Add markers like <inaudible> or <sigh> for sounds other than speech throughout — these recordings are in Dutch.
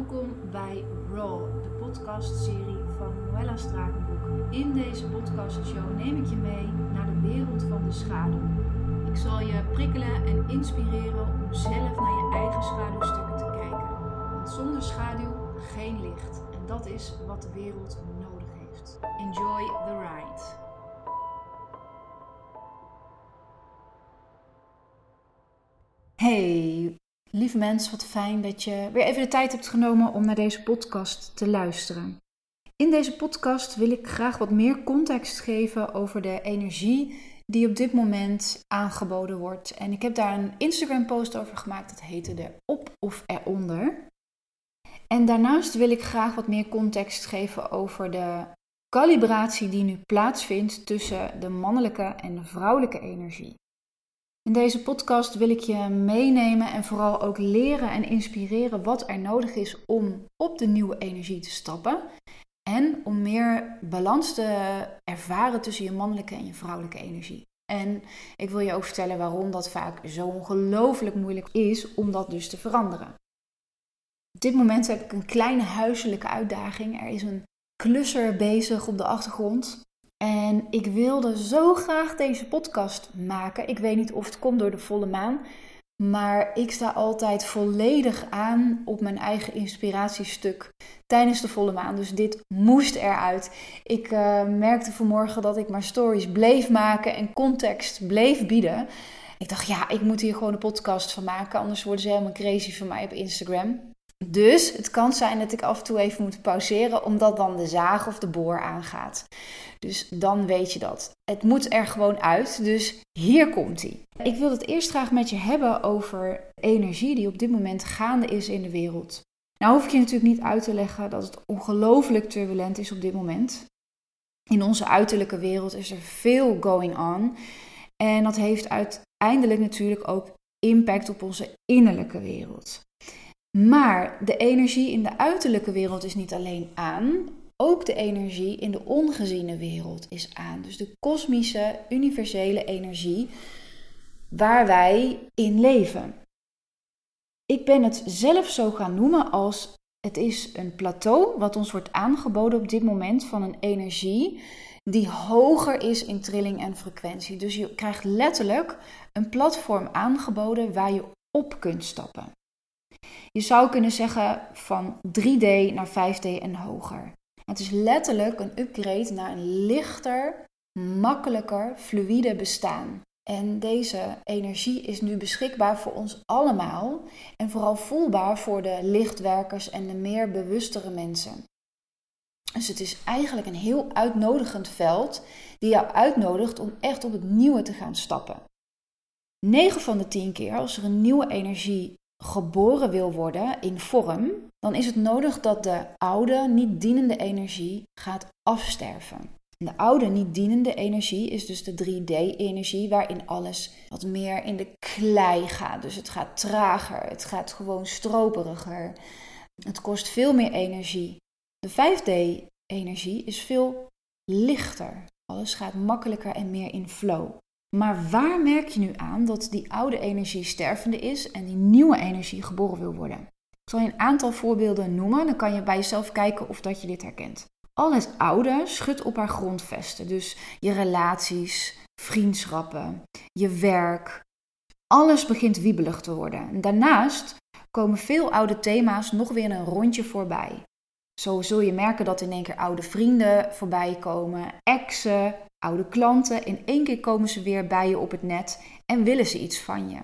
Welkom bij Raw, de podcastserie van Noella Strakenboek. In deze podcastshow neem ik je mee naar de wereld van de schaduw. Ik zal je prikkelen en inspireren om zelf naar je eigen schaduwstukken te kijken. Want zonder schaduw geen licht. En dat is wat de wereld nodig heeft. Enjoy the ride. Hey, Lieve mens, wat fijn dat je weer even de tijd hebt genomen om naar deze podcast te luisteren. In deze podcast wil ik graag wat meer context geven over de energie die op dit moment aangeboden wordt. En ik heb daar een Instagram post over gemaakt, dat heette de op of eronder. En daarnaast wil ik graag wat meer context geven over de calibratie die nu plaatsvindt tussen de mannelijke en de vrouwelijke energie. In deze podcast wil ik je meenemen en vooral ook leren en inspireren wat er nodig is om op de nieuwe energie te stappen. En om meer balans te ervaren tussen je mannelijke en je vrouwelijke energie. En ik wil je ook vertellen waarom dat vaak zo ongelooflijk moeilijk is om dat dus te veranderen. Op dit moment heb ik een kleine huiselijke uitdaging. Er is een klusser bezig op de achtergrond. En ik wilde zo graag deze podcast maken. Ik weet niet of het komt door de volle maan. Maar ik sta altijd volledig aan op mijn eigen inspiratiestuk tijdens de volle maan. Dus dit moest eruit. Ik uh, merkte vanmorgen dat ik maar stories bleef maken en context bleef bieden. Ik dacht, ja, ik moet hier gewoon een podcast van maken. Anders worden ze helemaal crazy van mij op Instagram. Dus het kan zijn dat ik af en toe even moet pauzeren, omdat dan de zaag of de boor aangaat. Dus dan weet je dat. Het moet er gewoon uit, dus hier komt hij. Ik wil het eerst graag met je hebben over energie die op dit moment gaande is in de wereld. Nou hoef ik je natuurlijk niet uit te leggen dat het ongelooflijk turbulent is op dit moment. In onze uiterlijke wereld is er veel going on. En dat heeft uiteindelijk natuurlijk ook impact op onze innerlijke wereld. Maar de energie in de uiterlijke wereld is niet alleen aan, ook de energie in de ongeziene wereld is aan. Dus de kosmische, universele energie waar wij in leven. Ik ben het zelf zo gaan noemen als het is een plateau wat ons wordt aangeboden op dit moment van een energie die hoger is in trilling en frequentie. Dus je krijgt letterlijk een platform aangeboden waar je op kunt stappen. Je zou kunnen zeggen van 3D naar 5D en hoger. Het is letterlijk een upgrade naar een lichter, makkelijker, fluïde bestaan. En deze energie is nu beschikbaar voor ons allemaal en vooral voelbaar voor de lichtwerkers en de meer bewustere mensen. Dus het is eigenlijk een heel uitnodigend veld die jou uitnodigt om echt op het nieuwe te gaan stappen. 9 van de 10 keer als er een nieuwe energie geboren wil worden in vorm, dan is het nodig dat de oude, niet dienende energie gaat afsterven. De oude, niet dienende energie is dus de 3D-energie, waarin alles wat meer in de klei gaat. Dus het gaat trager, het gaat gewoon stroperiger. Het kost veel meer energie. De 5D-energie is veel lichter. Alles gaat makkelijker en meer in flow. Maar waar merk je nu aan dat die oude energie stervende is en die nieuwe energie geboren wil worden? Ik zal je een aantal voorbeelden noemen, dan kan je bij jezelf kijken of dat je dit herkent. Al het oude schudt op haar grondvesten, dus je relaties, vriendschappen, je werk. Alles begint wiebelig te worden. daarnaast komen veel oude thema's nog weer een rondje voorbij. Zo zul je merken dat in één keer oude vrienden voorbij komen, exen, oude klanten. In één keer komen ze weer bij je op het net en willen ze iets van je.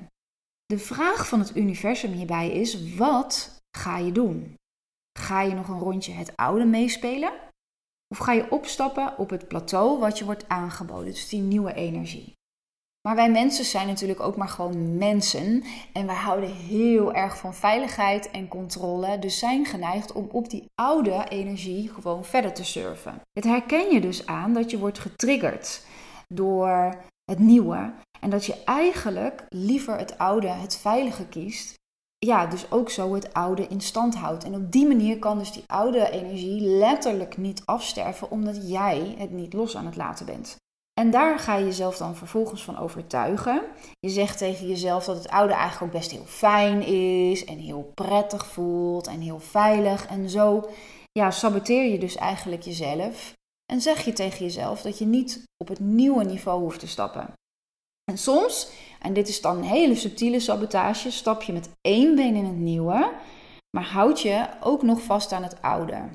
De vraag van het universum hierbij is: wat ga je doen? Ga je nog een rondje het oude meespelen? Of ga je opstappen op het plateau wat je wordt aangeboden, dus die nieuwe energie? Maar wij mensen zijn natuurlijk ook maar gewoon mensen. En wij houden heel erg van veiligheid en controle. Dus zijn geneigd om op die oude energie gewoon verder te surfen. Het herken je dus aan dat je wordt getriggerd door het nieuwe. En dat je eigenlijk liever het oude, het veilige kiest. Ja, dus ook zo het oude in stand houdt. En op die manier kan dus die oude energie letterlijk niet afsterven, omdat jij het niet los aan het laten bent. En daar ga je jezelf dan vervolgens van overtuigen. Je zegt tegen jezelf dat het oude eigenlijk ook best heel fijn is en heel prettig voelt en heel veilig. En zo ja, saboteer je dus eigenlijk jezelf en zeg je tegen jezelf dat je niet op het nieuwe niveau hoeft te stappen. En soms, en dit is dan een hele subtiele sabotage, stap je met één been in het nieuwe, maar houd je ook nog vast aan het oude.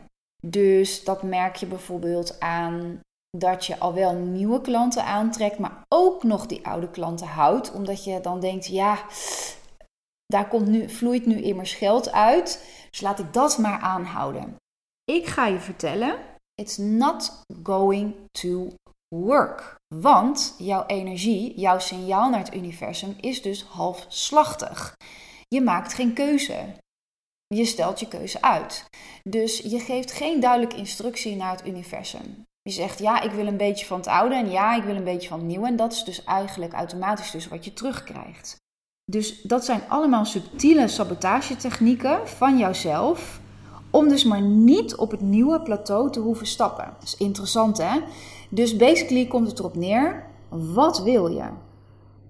Dus dat merk je bijvoorbeeld aan dat je al wel nieuwe klanten aantrekt, maar ook nog die oude klanten houdt, omdat je dan denkt, ja, daar komt nu, vloeit nu immers geld uit, dus laat ik dat maar aanhouden. Ik ga je vertellen, it's not going to work. Want jouw energie, jouw signaal naar het universum is dus halfslachtig. Je maakt geen keuze. Je stelt je keuze uit. Dus je geeft geen duidelijke instructie naar het universum. Je zegt ja, ik wil een beetje van het oude en ja, ik wil een beetje van het nieuwe. En dat is dus eigenlijk automatisch dus wat je terugkrijgt. Dus dat zijn allemaal subtiele sabotagetechnieken van jouzelf. Om dus maar niet op het nieuwe plateau te hoeven stappen. Dat is interessant hè? Dus basically komt het erop neer, wat wil je?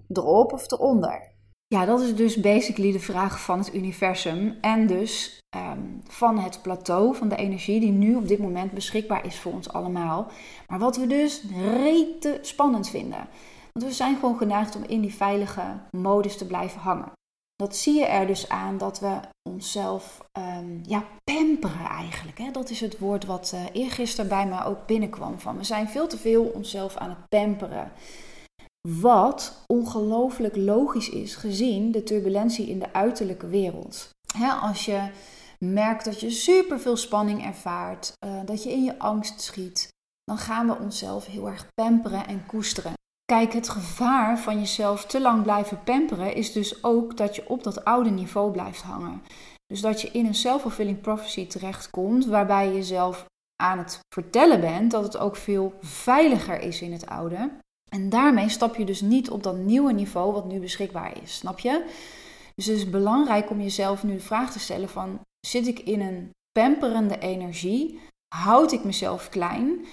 Erop of eronder? Ja, dat is dus basically de vraag van het universum en dus ehm, van het plateau van de energie die nu op dit moment beschikbaar is voor ons allemaal. Maar wat we dus rete spannend vinden. Want we zijn gewoon geneigd om in die veilige modus te blijven hangen. Dat zie je er dus aan dat we onszelf um, ja, pamperen eigenlijk. Hè? Dat is het woord wat uh, eergisteren bij me ook binnenkwam. Van. We zijn veel te veel onszelf aan het pamperen. Wat ongelooflijk logisch is gezien de turbulentie in de uiterlijke wereld. als je merkt dat je super veel spanning ervaart, uh, dat je in je angst schiet, dan gaan we onszelf heel erg pamperen en koesteren. Kijk, het gevaar van jezelf te lang blijven pamperen is dus ook dat je op dat oude niveau blijft hangen. Dus dat je in een self-fulfilling prophecy terechtkomt, waarbij je jezelf aan het vertellen bent dat het ook veel veiliger is in het oude. En daarmee stap je dus niet op dat nieuwe niveau wat nu beschikbaar is, snap je? Dus het is belangrijk om jezelf nu de vraag te stellen van, zit ik in een pamperende energie? Houd ik mezelf klein?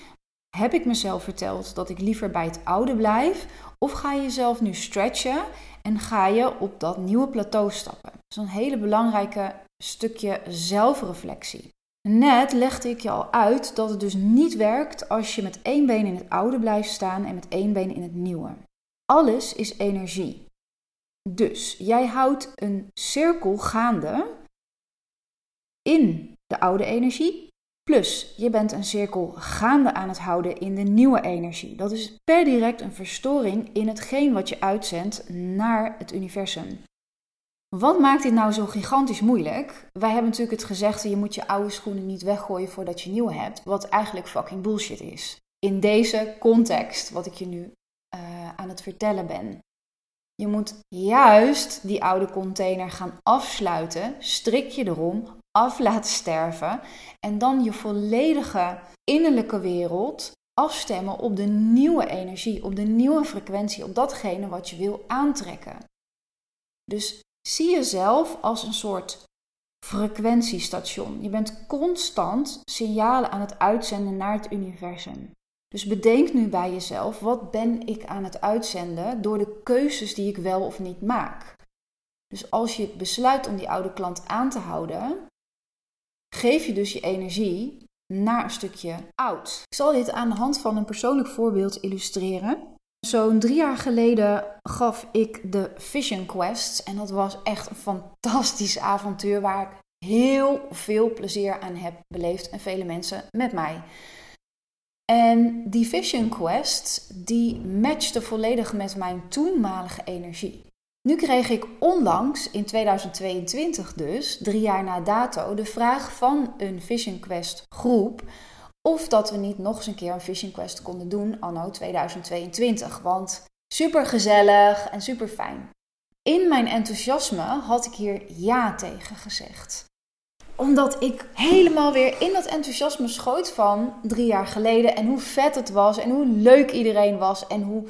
Heb ik mezelf verteld dat ik liever bij het oude blijf? Of ga je jezelf nu stretchen en ga je op dat nieuwe plateau stappen? Dat is een hele belangrijke stukje zelfreflectie. Net legde ik je al uit dat het dus niet werkt als je met één been in het oude blijft staan en met één been in het nieuwe. Alles is energie. Dus jij houdt een cirkel gaande in de oude energie Plus, je bent een cirkel gaande aan het houden in de nieuwe energie. Dat is per direct een verstoring in hetgeen wat je uitzendt naar het universum. Wat maakt dit nou zo gigantisch moeilijk? Wij hebben natuurlijk het gezegde: je moet je oude schoenen niet weggooien voordat je nieuwe hebt. Wat eigenlijk fucking bullshit is. In deze context, wat ik je nu uh, aan het vertellen ben. Je moet juist die oude container gaan afsluiten, strik je erom, af laten sterven en dan je volledige innerlijke wereld afstemmen op de nieuwe energie, op de nieuwe frequentie, op datgene wat je wil aantrekken. Dus zie jezelf als een soort frequentiestation. Je bent constant signalen aan het uitzenden naar het universum. Dus bedenk nu bij jezelf, wat ben ik aan het uitzenden door de keuzes die ik wel of niet maak? Dus als je besluit om die oude klant aan te houden, geef je dus je energie naar een stukje oud. Ik zal dit aan de hand van een persoonlijk voorbeeld illustreren. Zo'n drie jaar geleden gaf ik de Vision Quest. En dat was echt een fantastisch avontuur waar ik heel veel plezier aan heb beleefd. En vele mensen met mij. En die Vision Quest, die matchte volledig met mijn toenmalige energie. Nu kreeg ik onlangs, in 2022 dus, drie jaar na dato, de vraag van een Vision Quest groep of dat we niet nog eens een keer een Vision Quest konden doen anno 2022. Want super gezellig en super fijn. In mijn enthousiasme had ik hier ja tegen gezegd omdat ik helemaal weer in dat enthousiasme schoot van drie jaar geleden. En hoe vet het was. En hoe leuk iedereen was. En hoe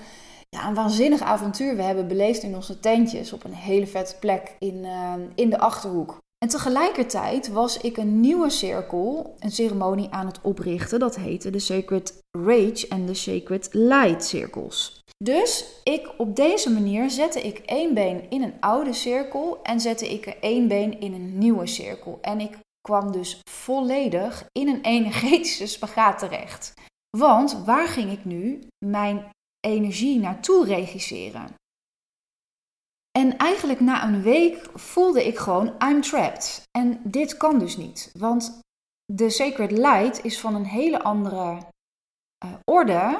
ja, een waanzinnig avontuur we hebben beleefd in onze tentjes. Op een hele vette plek in, uh, in de achterhoek. En tegelijkertijd was ik een nieuwe cirkel, een ceremonie aan het oprichten. Dat heette de Sacred Rage en de Sacred Light cirkels. Dus ik, op deze manier zette ik één been in een oude cirkel en zette ik er één been in een nieuwe cirkel. En ik kwam dus volledig in een energetische <laughs> spagaat terecht. Want waar ging ik nu mijn energie naartoe regisseren? En eigenlijk na een week voelde ik gewoon, I'm trapped. En dit kan dus niet. Want de Sacred Light is van een hele andere uh, orde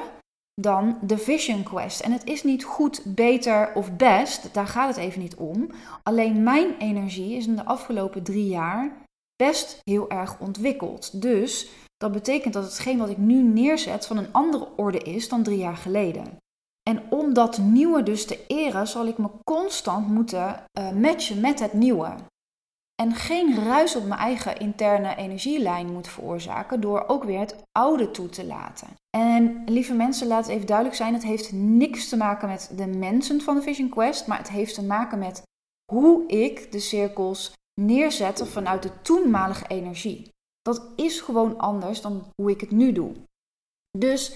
dan de Vision Quest. En het is niet goed, beter of best, daar gaat het even niet om. Alleen mijn energie is in de afgelopen drie jaar best heel erg ontwikkeld. Dus dat betekent dat hetgeen wat ik nu neerzet van een andere orde is dan drie jaar geleden. En om dat nieuwe dus te eren, zal ik me constant moeten uh, matchen met het nieuwe. En geen ruis op mijn eigen interne energielijn moet veroorzaken door ook weer het oude toe te laten. En lieve mensen, laat het even duidelijk zijn: het heeft niks te maken met de mensen van de Vision Quest, maar het heeft te maken met hoe ik de cirkels neerzet vanuit de toenmalige energie. Dat is gewoon anders dan hoe ik het nu doe. Dus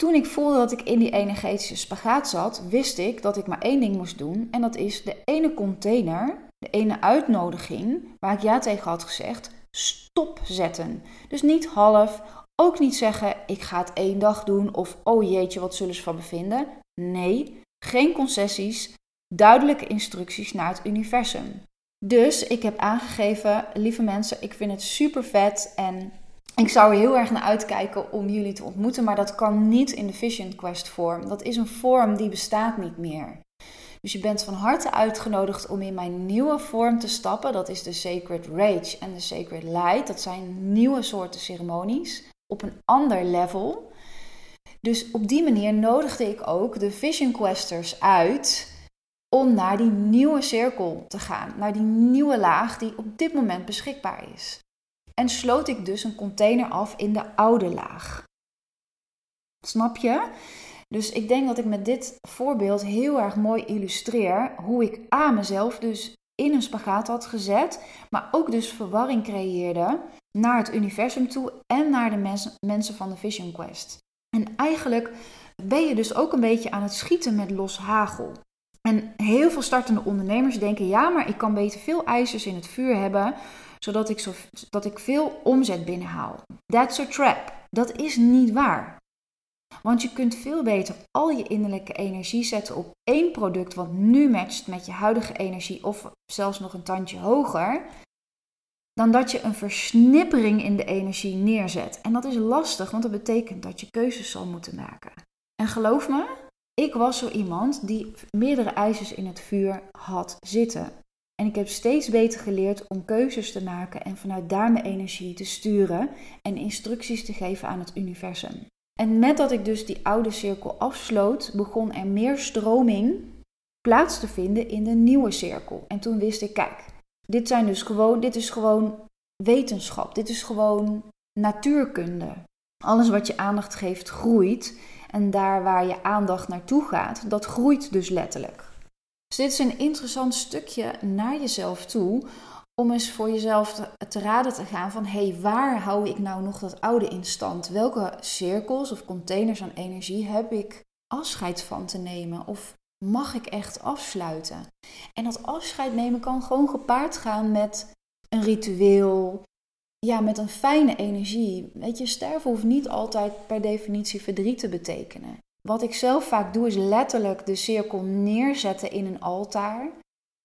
toen ik voelde dat ik in die energetische spagaat zat, wist ik dat ik maar één ding moest doen. En dat is de ene container, de ene uitnodiging, waar ik ja tegen had gezegd, stopzetten. Dus niet half, ook niet zeggen ik ga het één dag doen of oh jeetje, wat zullen ze van me vinden. Nee, geen concessies, duidelijke instructies naar het universum. Dus ik heb aangegeven, lieve mensen, ik vind het super vet en ik zou er heel erg naar uitkijken om jullie te ontmoeten, maar dat kan niet in de Vision Quest vorm. Dat is een vorm die bestaat niet meer. Dus je bent van harte uitgenodigd om in mijn nieuwe vorm te stappen. Dat is de Sacred Rage en de Sacred Light. Dat zijn nieuwe soorten ceremonies op een ander level. Dus op die manier nodigde ik ook de Vision Questers uit om naar die nieuwe cirkel te gaan, naar die nieuwe laag die op dit moment beschikbaar is en sloot ik dus een container af in de oude laag. Snap je? Dus ik denk dat ik met dit voorbeeld heel erg mooi illustreer hoe ik aan mezelf dus in een spagaat had gezet, maar ook dus verwarring creëerde naar het universum toe en naar de mensen van de Vision Quest. En eigenlijk ben je dus ook een beetje aan het schieten met los hagel. En heel veel startende ondernemers denken: ja, maar ik kan beter veel ijzers in het vuur hebben, zodat ik, ik veel omzet binnenhaal. That's a trap. Dat is niet waar. Want je kunt veel beter al je innerlijke energie zetten op één product wat nu matcht met je huidige energie of zelfs nog een tandje hoger, dan dat je een versnippering in de energie neerzet. En dat is lastig, want dat betekent dat je keuzes zal moeten maken. En geloof me, ik was zo iemand die meerdere ijzers in het vuur had zitten. En ik heb steeds beter geleerd om keuzes te maken en vanuit daar mijn energie te sturen en instructies te geven aan het universum. En met dat ik dus die oude cirkel afsloot, begon er meer stroming plaats te vinden in de nieuwe cirkel. En toen wist ik, kijk, dit, zijn dus gewoon, dit is gewoon wetenschap, dit is gewoon natuurkunde. Alles wat je aandacht geeft groeit. En daar waar je aandacht naartoe gaat, dat groeit dus letterlijk. Dus dit is een interessant stukje naar jezelf toe. Om eens voor jezelf te, raden te gaan van hé, hey, waar hou ik nou nog dat oude in stand? Welke cirkels of containers aan energie heb ik afscheid van te nemen? Of mag ik echt afsluiten? En dat afscheid nemen kan gewoon gepaard gaan met een ritueel, ja, met een fijne energie. Weet je, sterven hoeft niet altijd per definitie verdriet te betekenen. Wat ik zelf vaak doe is letterlijk de cirkel neerzetten in een altaar.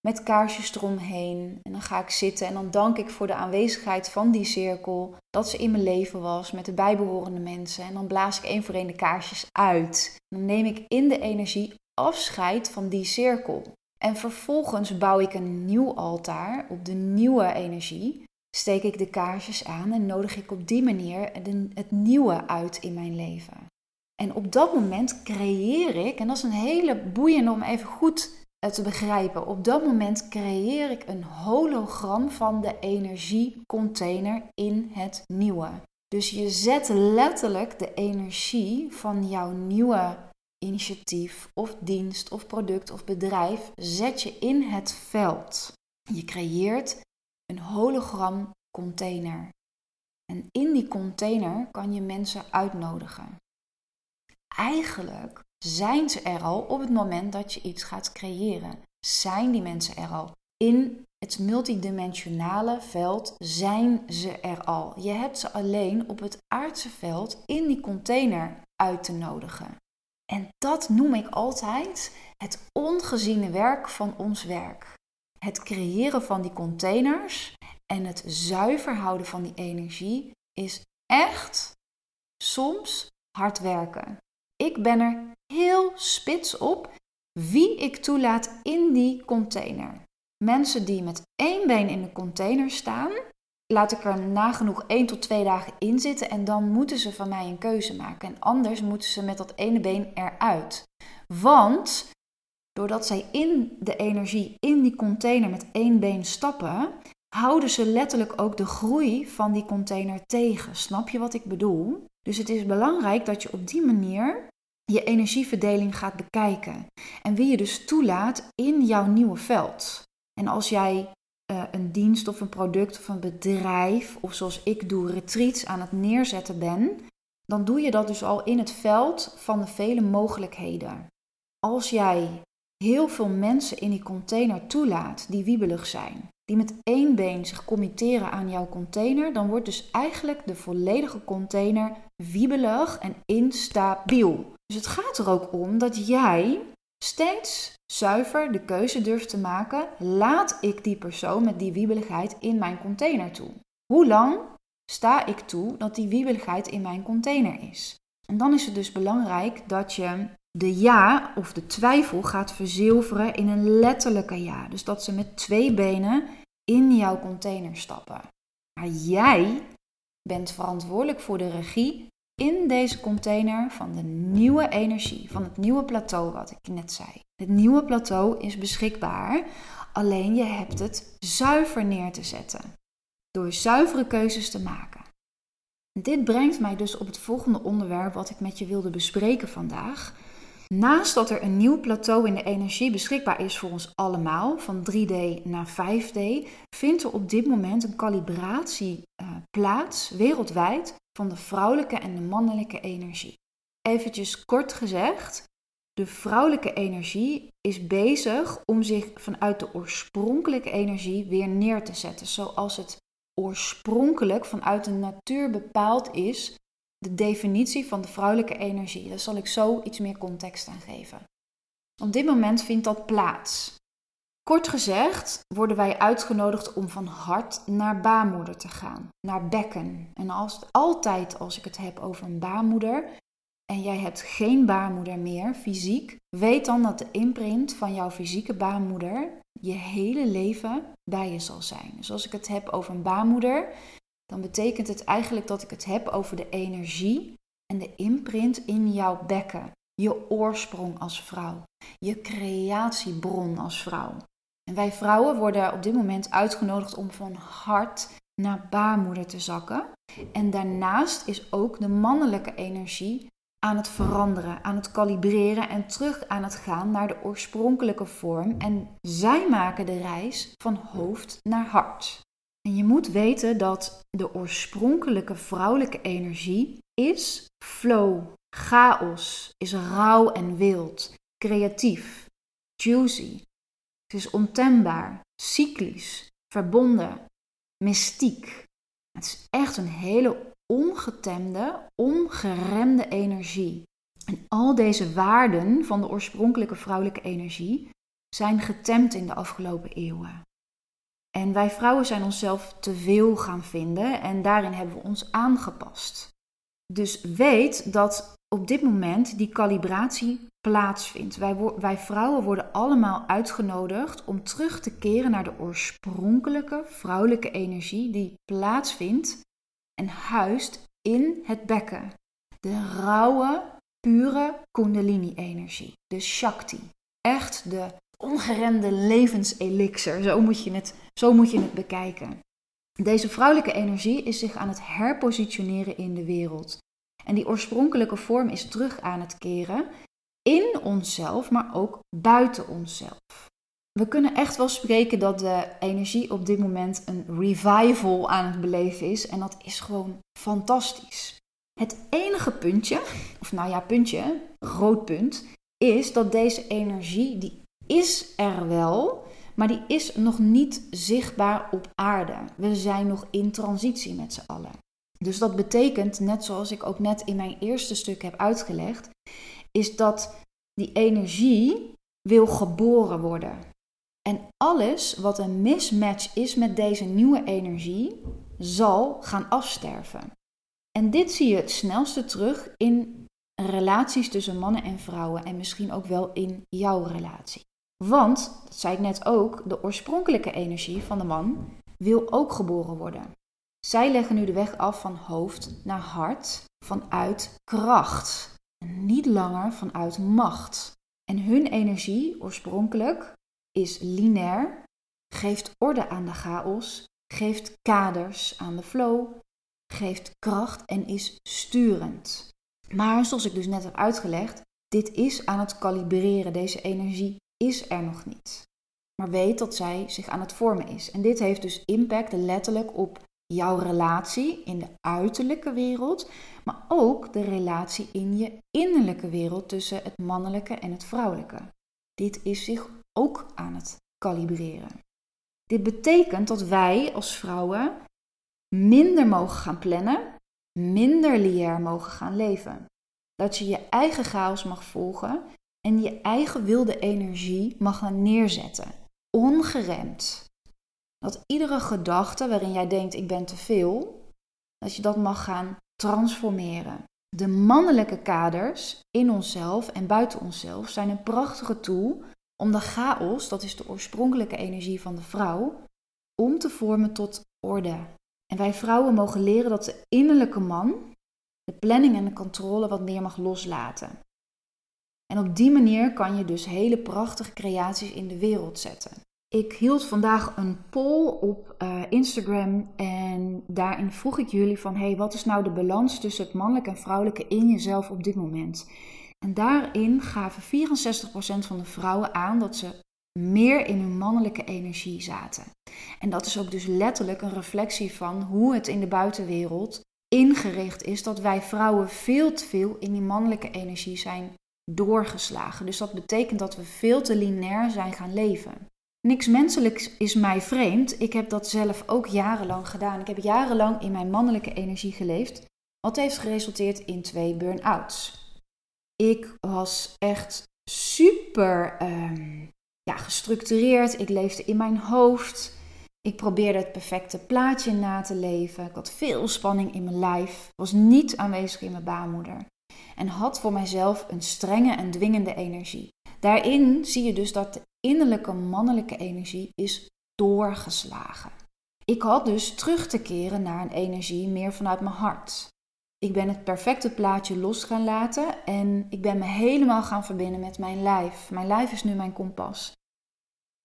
Met kaarsjes eromheen. En dan ga ik zitten en dan dank ik voor de aanwezigheid van die cirkel. Dat ze in mijn leven was met de bijbehorende mensen. En dan blaas ik één voor één de kaarsjes uit. Dan neem ik in de energie afscheid van die cirkel. En vervolgens bouw ik een nieuw altaar op de nieuwe energie. Steek ik de kaarsjes aan en nodig ik op die manier het nieuwe uit in mijn leven. En op dat moment creëer ik, en dat is een hele boeiende om even goed eh, te begrijpen. Op dat moment creëer ik een hologram van de energiecontainer in het nieuwe. Dus je zet letterlijk de energie van jouw nieuwe initiatief of dienst of product of bedrijf zet je in het veld. Je creëert een hologram container. En in die container kan je mensen uitnodigen. Eigenlijk zijn ze er al op het moment dat je iets gaat creëren. Zijn die mensen er al? In het multidimensionale veld zijn ze er al. Je hebt ze alleen op het aardse veld in die container uit te nodigen. En dat noem ik altijd het ongeziene werk van ons werk. Het creëren van die containers en het zuiver houden van die energie is echt soms hard werken. Ik ben er heel spits op wie ik toelaat in die container. Mensen die met één been in de container staan, laat ik er nagenoeg één tot twee dagen in zitten en dan moeten ze van mij een keuze maken. En anders moeten ze met dat ene been eruit. Want doordat zij in de energie in die container met één been stappen, houden ze letterlijk ook de groei van die container tegen. Snap je wat ik bedoel? Dus het is belangrijk dat je op die manier je energieverdeling gaat bekijken. En wie je dus toelaat in jouw nieuwe veld. En als jij uh, een dienst of een product of een bedrijf, of zoals ik doe, retreats aan het neerzetten ben, dan doe je dat dus al in het veld van de vele mogelijkheden. Als jij heel veel mensen in die container toelaat die wiebelig zijn, die met één been zich committeren aan jouw container, dan wordt dus eigenlijk de volledige container wiebelig en instabiel. Dus het gaat er ook om dat jij steeds zuiver de keuze durft te maken: laat ik die persoon met die wiebeligheid in mijn container toe? Hoe lang sta ik toe dat die wiebeligheid in mijn container is? En dan is het dus belangrijk dat je de ja of de twijfel gaat verzilveren in een letterlijke ja. Dus dat ze met twee benen in jouw container stappen. Maar jij bent verantwoordelijk voor de regie in deze container van de nieuwe energie, van het nieuwe plateau wat ik net zei. Het nieuwe plateau is beschikbaar, alleen je hebt het zuiver neer te zetten. Door zuivere keuzes te maken. Dit brengt mij dus op het volgende onderwerp wat ik met je wilde bespreken vandaag. Naast dat er een nieuw plateau in de energie beschikbaar is voor ons allemaal, van 3D naar 5D, vindt er op dit moment een kalibratie uh, plaats wereldwijd van de vrouwelijke en de mannelijke energie. Eventjes kort gezegd, de vrouwelijke energie is bezig om zich vanuit de oorspronkelijke energie weer neer te zetten, zoals het oorspronkelijk vanuit de natuur bepaald is de definitie van de vrouwelijke energie. Daar zal ik zo iets meer context aan geven. Op dit moment vindt dat plaats. Kort gezegd worden wij uitgenodigd om van hart naar baarmoeder te gaan, naar bekken. En als, altijd als ik het heb over een baarmoeder en jij hebt geen baarmoeder meer fysiek, weet dan dat de imprint van jouw fysieke baarmoeder je hele leven bij je zal zijn. Dus als ik het heb over een baarmoeder, dan betekent het eigenlijk dat ik het heb over de energie en de imprint in jouw bekken. Je oorsprong als vrouw, je creatiebron als vrouw. En wij vrouwen worden op dit moment uitgenodigd om van hart naar baarmoeder te zakken. En daarnaast is ook de mannelijke energie aan het veranderen, aan het kalibreren en terug aan het gaan naar de oorspronkelijke vorm. En zij maken de reis van hoofd naar hart. En je moet weten dat de oorspronkelijke vrouwelijke energie is flow, chaos, is rauw en wild, creatief, juicy. Het is ontembaar, cyclisch, verbonden, mystiek. Het is echt een hele ongetemde, ongeremde energie. En al deze waarden van de oorspronkelijke vrouwelijke energie zijn getemd in de afgelopen eeuwen. En wij vrouwen zijn onszelf te veel gaan vinden en daarin hebben we ons aangepast. Dus weet dat op dit moment die kalibratie plaatsvindt. Wij, wij vrouwen worden allemaal uitgenodigd om terug te keren naar de oorspronkelijke vrouwelijke energie die plaatsvindt en huist in het bekken. De rauwe, pure Kundalini-energie, de Shakti. Echt de ongeremde levenselixer, zo moet je het zo moet je het bekijken. Deze vrouwelijke energie is zich aan het herpositioneren in de wereld. En die oorspronkelijke vorm is terug aan het keren in onszelf, maar ook buiten onszelf. we kunnen echt wel spreken dat de energie op dit moment een revival aan het beleven is. En dat is gewoon fantastisch. Het enige puntje, of nou ja, puntje, groot punt, is dat deze energie, die is er wel, maar die is nog niet zichtbaar op aarde. We zijn nog in transitie met z'n allen. Dus dat betekent, net zoals ik ook net in mijn eerste stuk heb uitgelegd, is dat die energie wil geboren worden. En alles wat een mismatch is met deze nieuwe energie, zal gaan afsterven. En dit zie je het snelste terug in relaties tussen mannen en vrouwen en misschien ook wel in jouw relatie. Want, dat zei ik net ook, de oorspronkelijke energie van de man wil ook geboren worden. Zij leggen nu de weg af van hoofd naar hart, vanuit kracht. Niet langer vanuit macht. En hun energie, oorspronkelijk, is lineair, geeft orde aan de chaos, geeft kaders aan de flow, geeft kracht en is sturend. Maar zoals ik dus net heb uitgelegd, dit is aan het kalibreren. Deze energie is er nog niet. Maar weet dat zij zich aan het vormen is. En dit heeft dus impact letterlijk op jouw relatie in de uiterlijke wereld, maar ook de relatie in je innerlijke wereld tussen het mannelijke en het vrouwelijke. Dit is zich ook aan het kalibreren. Dit betekent dat wij als vrouwen minder mogen gaan plannen, minder lineair mogen gaan leven. Dat je je eigen chaos mag volgen en je eigen wilde energie mag gaan neerzetten, ongeremd. Dat iedere gedachte waarin jij denkt ik ben te veel, dat je dat mag gaan transformeren. De mannelijke kaders in onszelf en buiten onszelf zijn een prachtige tool om de chaos, dat is de oorspronkelijke energie van de vrouw, om te vormen tot orde. En wij vrouwen mogen leren dat de innerlijke man de planning en de controle wat meer mag loslaten. En op die manier kan je dus hele prachtige creaties in de wereld zetten. Ik hield vandaag een poll op uh, Instagram en daarin vroeg ik jullie van hey, wat is nou de balans tussen het mannelijke en vrouwelijke in jezelf op dit moment? En daarin gaven 64% van de vrouwen aan dat ze meer in hun mannelijke energie zaten. En dat is ook dus letterlijk een reflectie van hoe het in de buitenwereld ingericht is dat wij vrouwen veel te veel in die mannelijke energie zijn doorgeslagen. Dus dat betekent dat we veel te lineair zijn gaan leven. Niks menselijks is mij vreemd. Ik heb dat zelf ook jarenlang gedaan. Ik heb jarenlang in mijn mannelijke energie geleefd, wat heeft geresulteerd in twee burn-outs. Ik was echt super ehm, ja, gestructureerd. Ik leefde in mijn hoofd. Ik probeerde het perfecte plaatje na te leven. Ik had veel spanning in mijn lijf. Was niet aanwezig in mijn baarmoeder. En had voor mijzelf een strenge en dwingende energie. Daarin zie je dus dat innerlijke mannelijke energie is doorgeslagen. Ik had dus terug te keren naar een energie meer vanuit mijn hart. Ik ben het perfecte plaatje los gaan laten en ik ben me helemaal gaan verbinden met mijn lijf. Mijn lijf is nu mijn kompas.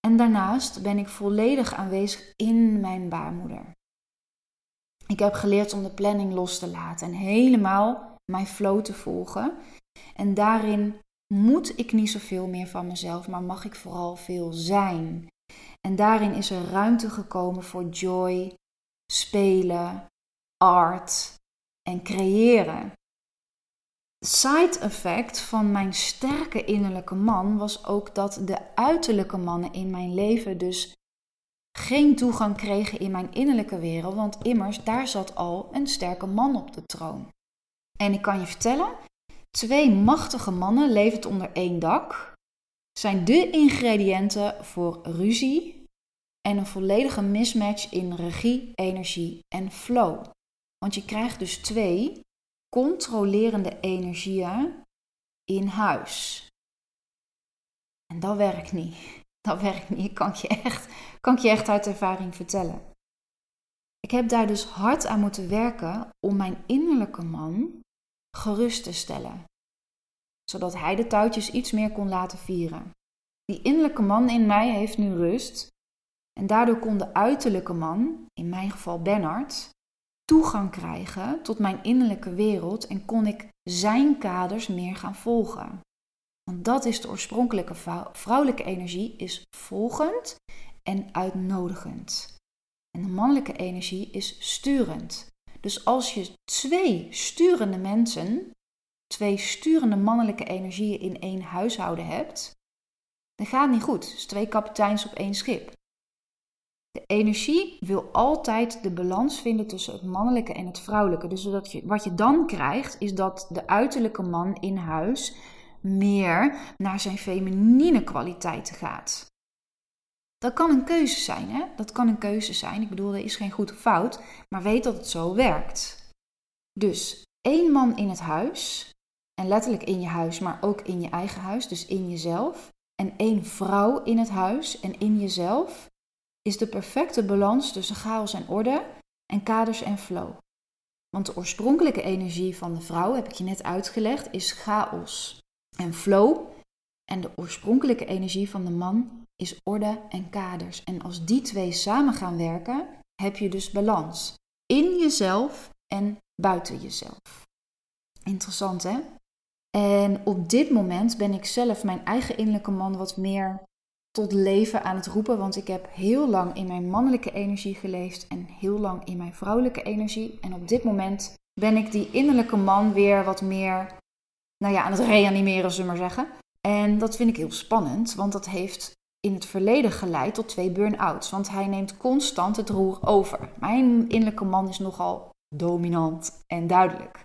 En daarnaast ben ik volledig aanwezig in mijn baarmoeder. Ik heb geleerd om de planning los te laten en helemaal mijn flow te volgen. En daarin moet ik niet zoveel meer van mezelf, maar mag ik vooral veel zijn. En daarin is er ruimte gekomen voor joy, spelen, art en creëren. Side effect van mijn sterke innerlijke man was ook dat de uiterlijke mannen in mijn leven dus geen toegang kregen in mijn innerlijke wereld, want immers daar zat al een sterke man op de troon. En ik kan je vertellen, twee machtige mannen levend onder één dak zijn de ingrediënten voor ruzie en een volledige mismatch in regie, energie en flow. Want je krijgt dus twee controlerende energieën in huis. En dat werkt niet. Dat werkt niet. Ik kan je echt, kan ik je echt uit ervaring vertellen. Ik heb daar dus hard aan moeten werken om mijn innerlijke man gerust te stellen. Zodat hij de touwtjes iets meer kon laten vieren. Die innerlijke man in mij heeft nu rust. En daardoor kon de uiterlijke man, in mijn geval Bernard, toegang krijgen tot mijn innerlijke wereld en kon ik zijn kaders meer gaan volgen. Want dat is de oorspronkelijke vrouwelijke energie, is volgend en uitnodigend. En de mannelijke energie is sturend. Dus als je twee sturende mensen, twee sturende mannelijke energieën in één huishouden hebt, dan gaat het niet goed. Dus twee kapiteins op één schip. De energie wil altijd de balans vinden tussen het mannelijke en het vrouwelijke. Dus je, wat je dan krijgt, is dat de uiterlijke man in huis meer naar zijn feminine kwaliteiten gaat. Dat kan een keuze zijn, hè? Dat kan een keuze zijn. Ik bedoel, er is geen goed of fout, maar weet dat het zo werkt. Dus één man in het huis, en letterlijk in je huis, maar ook in je eigen huis, dus in jezelf, en één vrouw in het huis en in jezelf, is de perfecte balans tussen chaos en orde en kaders en flow. Want de oorspronkelijke energie van de vrouw, heb ik je net uitgelegd, is chaos en flow. En de oorspronkelijke energie van de man is orde en kaders. En als die twee samen gaan werken, heb je dus balans in jezelf en buiten jezelf. Interessant hè? En op dit moment ben ik zelf mijn eigen innerlijke man wat meer tot leven aan het roepen. Want ik heb heel lang in mijn mannelijke energie geleefd en heel lang in mijn vrouwelijke energie. En op dit moment ben ik die innerlijke man weer wat meer nou ja, aan het reanimeren, zullen we maar zeggen. En dat vind ik heel spannend, want dat heeft in het verleden geleid tot twee burn-outs. Want hij neemt constant het roer over. Mijn innerlijke man is nogal dominant en duidelijk.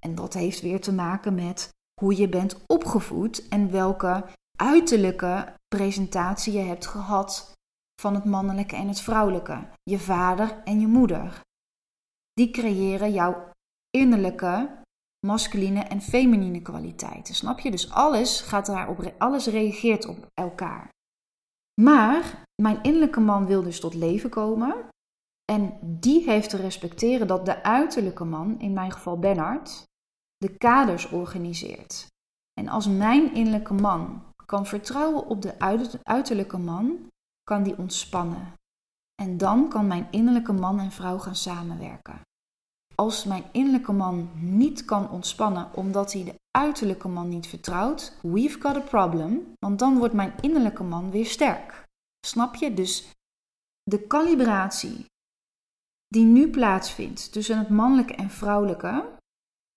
En dat heeft weer te maken met hoe je bent opgevoed en welke uiterlijke presentatie je hebt gehad van het mannelijke en het vrouwelijke. Je vader en je moeder. Die creëren jouw innerlijke masculine en feminine kwaliteiten. Snap je? Dus alles gaat daarop, alles reageert op elkaar. Maar mijn innerlijke man wil dus tot leven komen. En die heeft te respecteren dat de uiterlijke man, in mijn geval Bernard, de kaders organiseert. En als mijn innerlijke man kan vertrouwen op de uiterlijke man, kan die ontspannen. En dan kan mijn innerlijke man en vrouw gaan samenwerken. Als mijn innerlijke man niet kan ontspannen omdat hij de uiterlijke man niet vertrouwt, we've got a problem, want dan wordt mijn innerlijke man weer sterk. Snap je? Dus de calibratie die nu plaatsvindt tussen het mannelijke en vrouwelijke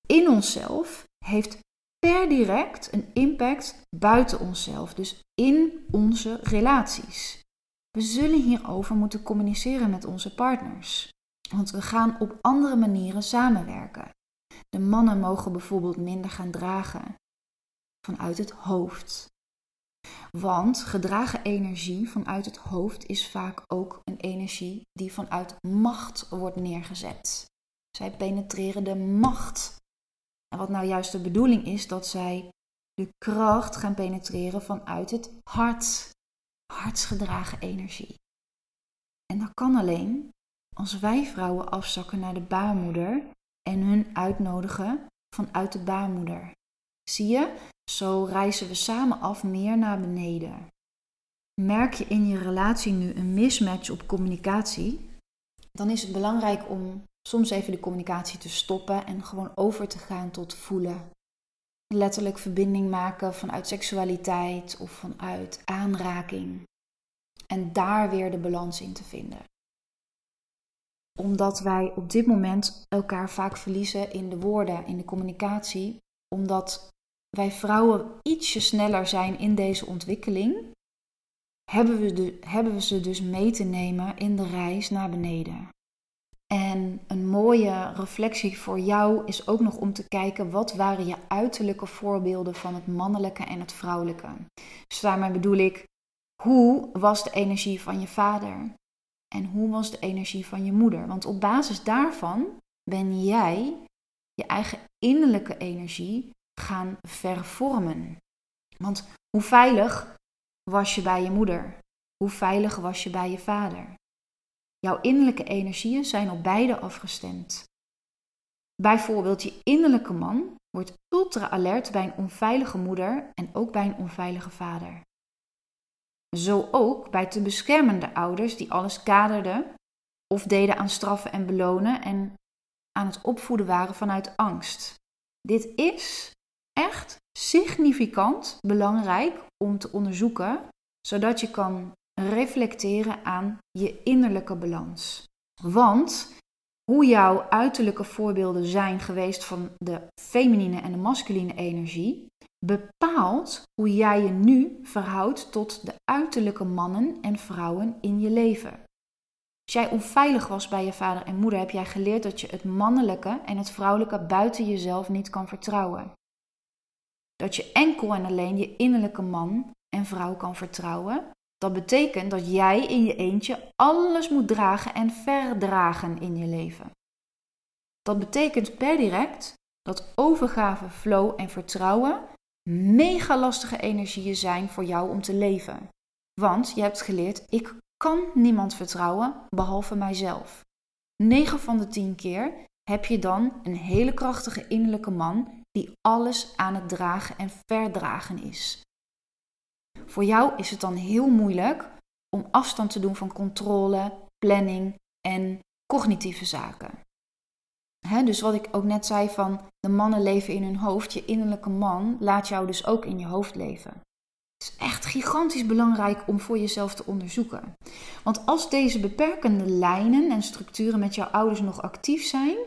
in onszelf heeft per direct een impact buiten onszelf, dus in onze relaties. We zullen hierover moeten communiceren met onze partners. Want we gaan op andere manieren samenwerken. De mannen mogen bijvoorbeeld minder gaan dragen vanuit het hoofd. Want gedragen energie vanuit het hoofd is vaak ook een energie die vanuit macht wordt neergezet. Zij penetreren de macht. En wat nou juist de bedoeling is, dat zij de kracht gaan penetreren vanuit het hart. Hartsgedragen energie. En dat kan alleen als wij vrouwen afzakken naar de baarmoeder en hun uitnodigen vanuit de baarmoeder. Zie je, zo reizen we samen af meer naar beneden. Merk je in je relatie nu een mismatch op communicatie? Dan is het belangrijk om soms even de communicatie te stoppen en gewoon over te gaan tot voelen. Letterlijk verbinding maken vanuit seksualiteit of vanuit aanraking. En daar weer de balans in te vinden omdat wij op dit moment elkaar vaak verliezen in de woorden, in de communicatie. Omdat wij vrouwen ietsje sneller zijn in deze ontwikkeling, hebben we, de, hebben we ze dus mee te nemen in de reis naar beneden. En een mooie reflectie voor jou is ook nog om te kijken wat waren je uiterlijke voorbeelden van het mannelijke en het vrouwelijke. Dus daarmee bedoel ik, hoe was de energie van je vader? En hoe was de energie van je moeder? Want op basis daarvan ben jij je eigen innerlijke energie gaan vervormen. Want hoe veilig was je bij je moeder? Hoe veilig was je bij je vader? Jouw innerlijke energieën zijn op beide afgestemd. Bijvoorbeeld, je innerlijke man wordt ultra alert bij een onveilige moeder en ook bij een onveilige vader. Zo ook bij te beschermende ouders die alles kaderden of deden aan straffen en belonen en aan het opvoeden waren vanuit angst. Dit is echt significant belangrijk om te onderzoeken, zodat je kan reflecteren aan je innerlijke balans. Want hoe jouw uiterlijke voorbeelden zijn geweest van de feminine en de masculine energie, bepaalt hoe jij je nu verhoudt tot de uiterlijke mannen en vrouwen in je leven. Als jij onveilig was bij je vader en moeder, heb jij geleerd dat je het mannelijke en het vrouwelijke buiten jezelf niet kan vertrouwen. Dat je enkel en alleen je innerlijke man en vrouw kan vertrouwen. Dat betekent dat jij in je eentje alles moet dragen en verdragen in je leven. Dat betekent per direct dat overgave, flow en vertrouwen mega lastige energieën zijn voor jou om te leven. Want je hebt geleerd, ik kan niemand vertrouwen behalve mijzelf. 9 van de 10 keer heb je dan een hele krachtige innerlijke man die alles aan het dragen en verdragen is. Voor jou is het dan heel moeilijk om afstand te doen van controle, planning en cognitieve zaken dus wat ik ook net zei van de mannen leven in hun hoofd, je innerlijke man laat jou dus ook in je hoofd leven. Het is echt gigantisch belangrijk om voor jezelf te onderzoeken. Want als deze beperkende lijnen en structuren met jouw ouders nog actief zijn,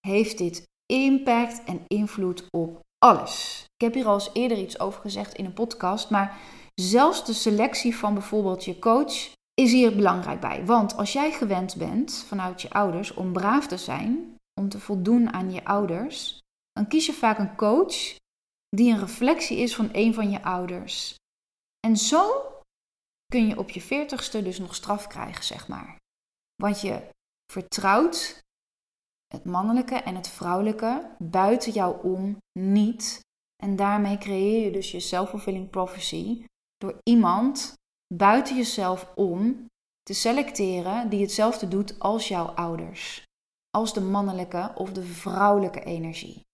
heeft dit impact en invloed op alles. Ik heb hier al eens eerder iets over gezegd in een podcast, maar zelfs de selectie van bijvoorbeeld je coach is hier belangrijk bij. Want als jij gewend bent vanuit je ouders om braaf te zijn, om te voldoen aan je ouders, dan kies je vaak een coach die een reflectie is van een van je ouders. En zo kun je op je veertigste dus nog straf krijgen, zeg maar. Want je vertrouwt het mannelijke en het vrouwelijke buiten jou om niet. En daarmee creëer je dus je self-fulfilling prophecy door iemand buiten jezelf om te selecteren die hetzelfde doet als jouw ouders als de mannelijke of de vrouwelijke energie.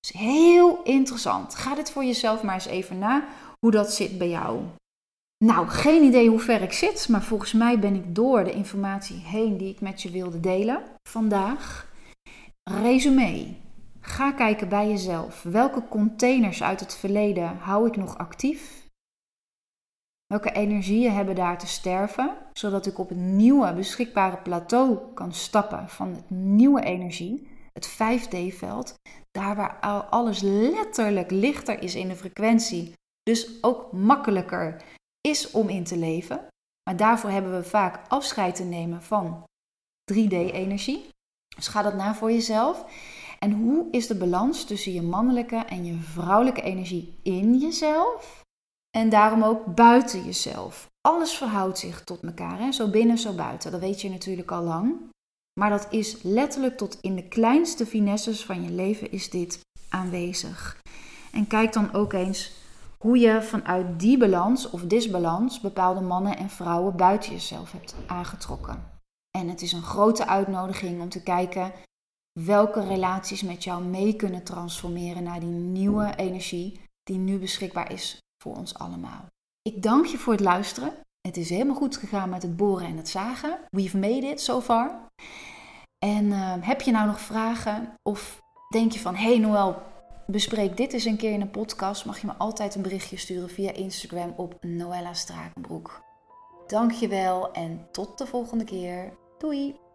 is heel interessant. Ga dit voor jezelf maar eens even na hoe dat zit bij jou. Nou, geen idee hoe ver ik zit, maar volgens mij ben ik door de informatie heen die ik met je wilde delen vandaag. Resume. Ga kijken bij jezelf. Welke containers uit het verleden hou ik nog actief? Welke energieën hebben daar te sterven, zodat ik op het nieuwe beschikbare plateau kan stappen van het nieuwe energie, het 5D-veld, daar waar alles letterlijk lichter is in de frequentie, dus ook makkelijker is om in te leven. Maar daarvoor hebben we vaak afscheid te nemen van 3D-energie. Dus ga dat na voor jezelf. En hoe is de balans tussen je mannelijke en je vrouwelijke energie in jezelf? En daarom ook buiten jezelf. Alles verhoudt zich tot elkaar, hè? zo binnen, zo buiten. Dat weet je natuurlijk al lang. Maar dat is letterlijk tot in de kleinste finesses van je leven is dit aanwezig. En kijk dan ook eens hoe je vanuit die balans of disbalans bepaalde mannen en vrouwen buiten jezelf hebt aangetrokken. En het is een grote uitnodiging om te kijken welke relaties met jou mee kunnen transformeren naar die nieuwe energie die nu beschikbaar is voor ons allemaal. Ik dank je voor het luisteren. Het is helemaal goed gegaan met het boren en het zagen. We've made it so far. En uh, heb je nou nog vragen of denk je van, hey Noël, bespreek dit eens een keer in een podcast, mag je me altijd een berichtje sturen via Instagram op Noella Strakenbroek. Dank je wel en tot de volgende keer. Doei!